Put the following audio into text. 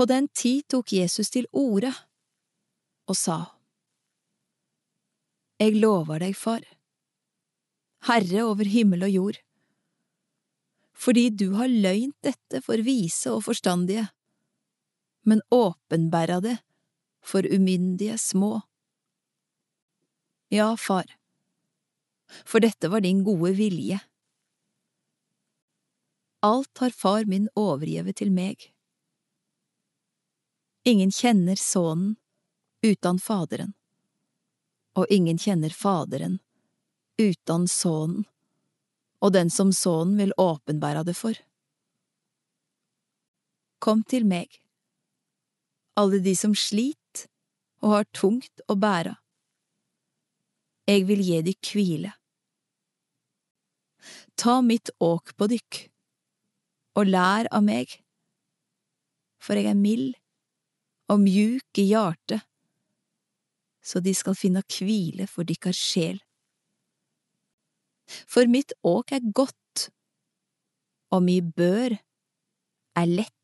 På den tid tok Jesus til orde og sa, Jeg lover deg, far, Herre over himmel og jord, fordi du har løynt dette for vise og forstandige, men åpenbæra det for umyndige små. Ja, far, for dette var din gode vilje. Alt har far min overgivet til meg. Ingen kjenner Sønnen uten Faderen, og ingen kjenner Faderen uten Sønnen, og den som Sønnen vil åpenbære det for. Kom til meg, alle de som slit og har tungt å bære. Jeg vil gi dykk hvile. Ta mitt åk på dykk, og lær av meg, for jeg er mild og mjuk i hjertet, så de skal finne hvile for dykkar sjel. For mitt åk er godt, og mi bør er lett.